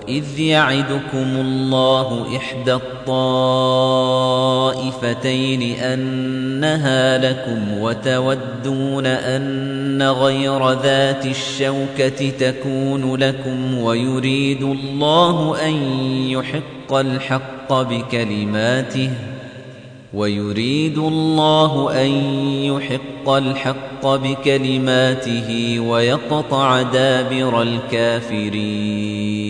وإذ يعدكم الله إحدى الطائفتين أنها لكم وتودون أن غير ذات الشوكة تكون لكم ويريد الله أن يحق الحق بكلماته ويريد الله أن يحق الحق بكلماته ويقطع دابر الكافرين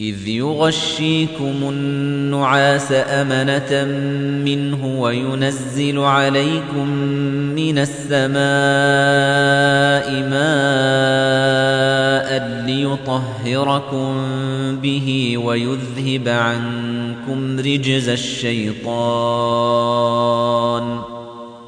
إذ يغشيكم النعاس أمنة منه وينزل عليكم من السماء ماء ليطهركم به ويذهب عنكم رجز الشيطان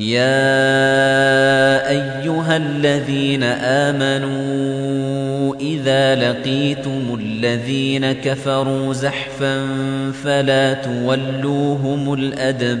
يا أيها الذين آمنوا إذا لقيتم الذين كفروا زحفا فلا تولوهم الأدبار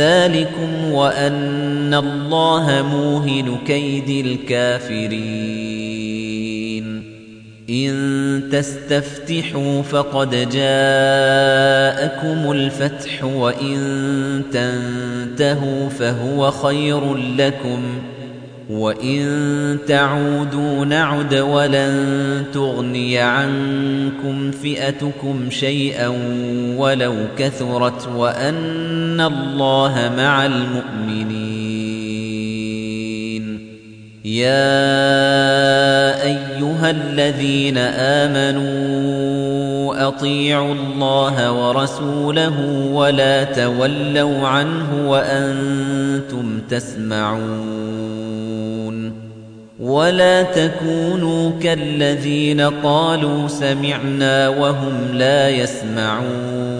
ذلكم وأن الله موهن كيد الكافرين. إن تستفتحوا فقد جاءكم الفتح وإن تنتهوا فهو خير لكم. وَإِن تَعُودُوا نَعُدْ وَلَن تُغْنِيَ عَنكُمْ فِئَتُكُمْ شَيْئًا وَلَوْ كَثُرَتْ وَأَنَّ اللَّهَ مَعَ الْمُؤْمِنِينَ. يَا أَيُّهَا الَّذِينَ آمَنُوا أَطِيعُوا اللَّهَ وَرَسُولَهُ وَلَا تَوَلَّوْا عَنْهُ وَأَنتُمْ تَسْمَعُونَ. ولا تكونوا كالذين قالوا سمعنا وهم لا يسمعون.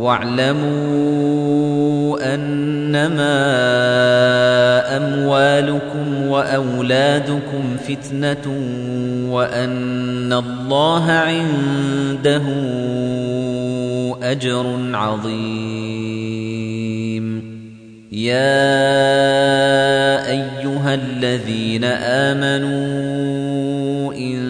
واعلموا أنما أموالكم وأولادكم فتنة وأن الله عنده أجر عظيم. يا أيها الذين آمنوا إن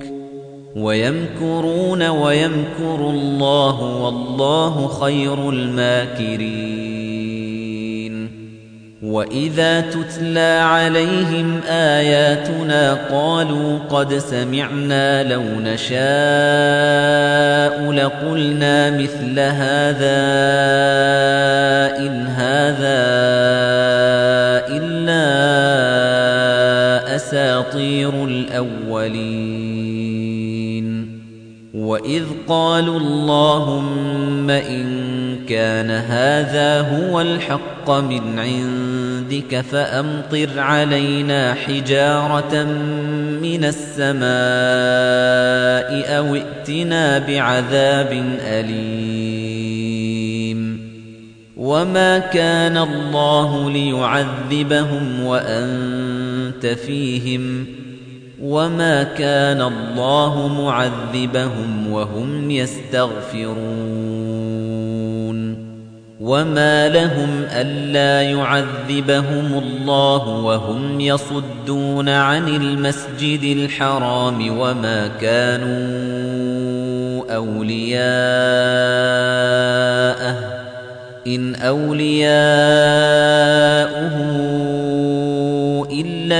ويمكرون ويمكر الله والله خير الماكرين. وَإِذَا تُتْلَى عَلَيْهِمْ آيَاتُنَا قَالُوا قَدْ سَمِعْنَا لَوْ نَشَاءُ لَقُلْنَا مِثْلَ هَذَا إِنْ هَذَا إِلَّا أَسَاطِيرُ الْأَوَّلِينَ. وَإِذْ قَالُوا اللَّهُمَّ إِن كَانَ هَذَا هُوَ الْحَقَّ مِنْ عِندِكَ فَأَمْطِرْ عَلَيْنَا حِجَارَةً مِنَ السَّمَاءِ أَوْ ائْتِنَا بِعَذَابٍ أَلِيمٍ وَمَا كَانَ اللَّهُ لِيُعَذِّبَهُمْ وَأَنْتَ فِيهِمْ وَمَا كَانَ اللَّهُ مُعَذِّبَهُمْ وَهُمْ يَسْتَغْفِرُونَ وَمَا لَهُمْ أَلَّا يُعَذِّبَهُمُ اللَّهُ وَهُمْ يَصُدُّونَ عَنِ الْمَسْجِدِ الْحَرَامِ وَمَا كَانُوا أَوْلِيَاءَهُ إِنْ أَوْلِيَاؤُهُ إِلَّا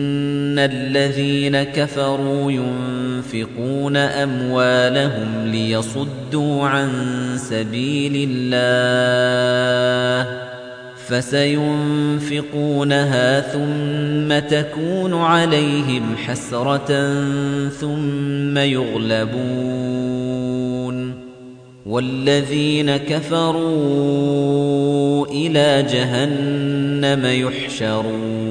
إِنَّ الَّذِينَ كَفَرُوا يُنفِقُونَ أَمْوَالَهُمْ لِيَصُدُّوا عَن سَبِيلِ اللَّهِ فسينفقونها ثم تكون عليهم حسرة ثم يغلبون والذين كفروا إلى جهنم يحشرون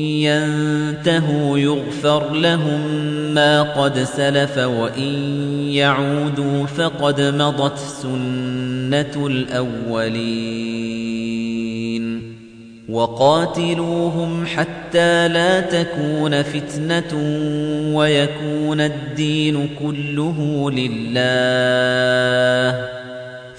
ينتهوا يغفر لهم ما قد سلف وإن يعودوا فقد مضت سنة الأولين وقاتلوهم حتى لا تكون فتنة ويكون الدين كله لله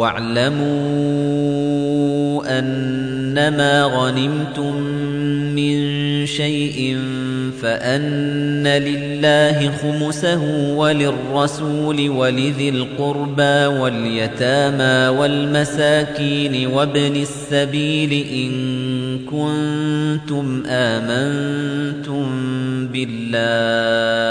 واعلموا أنما غنمتم من شيء فأن لله خمسه وللرسول ولذي القربى واليتامى والمساكين وابن السبيل إن كنتم آمنتم بالله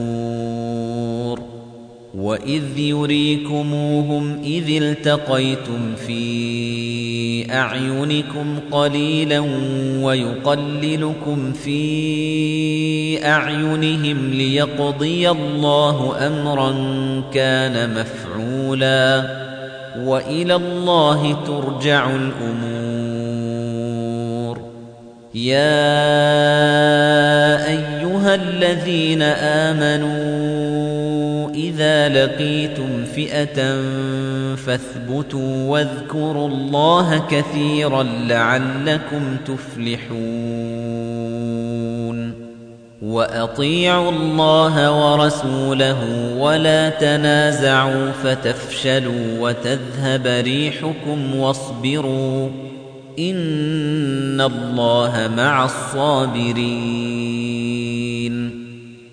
وإذ يريكموهم إذ التقيتم في أعينكم قليلا ويقللكم في أعينهم ليقضي الله أمرا كان مفعولا وإلى الله ترجع الأمور. يا أيها الذين آمنوا إذا لقيتم فئة فاثبتوا واذكروا الله كثيرا لعلكم تفلحون وأطيعوا الله ورسوله ولا تنازعوا فتفشلوا وتذهب ريحكم واصبروا إن الله مع الصابرين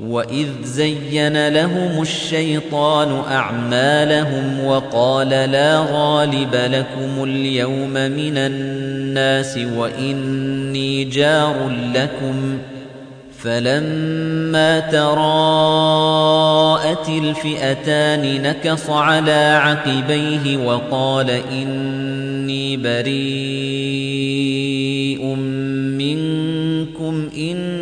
وَإِذْ زَيَّنَ لَهُمُ الشَّيْطَانُ أَعْمَالَهُمْ وَقَالَ لَا غَالِبَ لَكُمُ الْيَوْمَ مِنَ النَّاسِ وَإِنِّي جَارٌ لَكُمْ فَلَمَّا تَرَاءَتِ الْفِئَتَانِ نَكَصَ عَلَى عَقِبَيْهِ وَقَالَ إِنِّي بَرِيءٌ مِنْكُمْ إِنِّي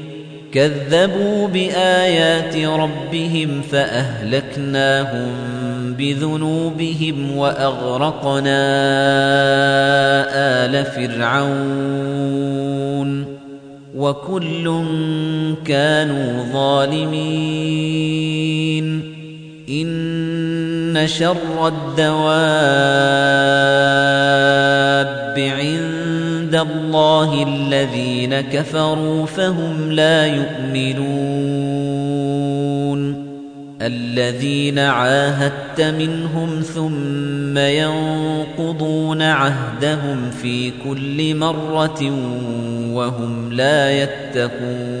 كذبوا بآيات ربهم فأهلكناهم بذنوبهم وأغرقنا آل فرعون وكل كانوا ظالمين إن شر الدواب عند الله الذين كفروا فهم لا يؤمنون. الذين عاهدت منهم ثم ينقضون عهدهم في كل مرة وهم لا يتقون.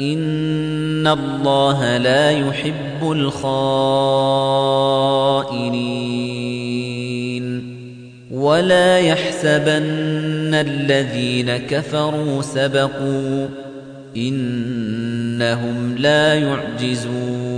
إن الله لا يحب الخائنين ولا يحسبن الذين كفروا سبقوا إنهم لا يعجزون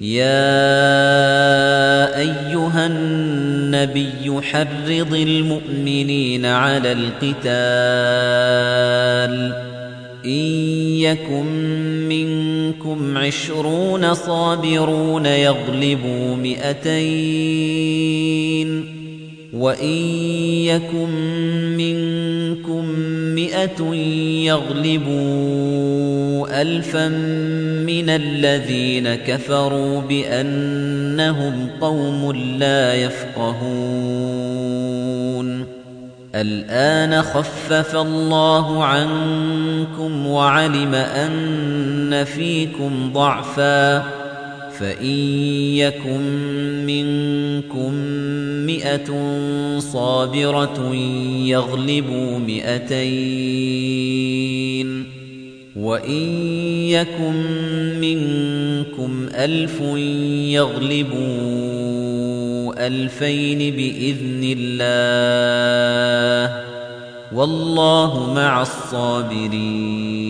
يا أيها النبي حرض المؤمنين على القتال. إن يكن منكم عشرون صابرون يغلبوا مئتين. وإن يكن منكم مئة يغلبوا ألفا من الذين كفروا بأنهم قوم لا يفقهون الآن خفف الله عنكم وعلم أن فيكم ضعفاً فإن يكن منكم مئة صابرة يغلبوا مئتين وإن يكن منكم ألف يغلبوا ألفين بإذن الله والله مع الصابرين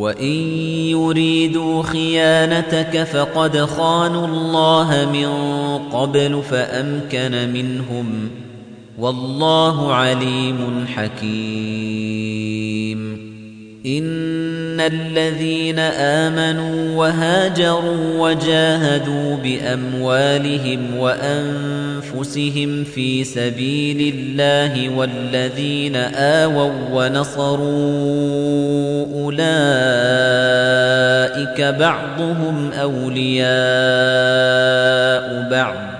وإن يريدوا خيانتك فقد خانوا الله من قبل فأمكن منهم والله عليم حكيم إن الذين آمنوا وهاجروا وجاهدوا بأموالهم وأنفسهم في سبيل الله والذين آووا ونصروا أولئك بعضهم أولياء بعض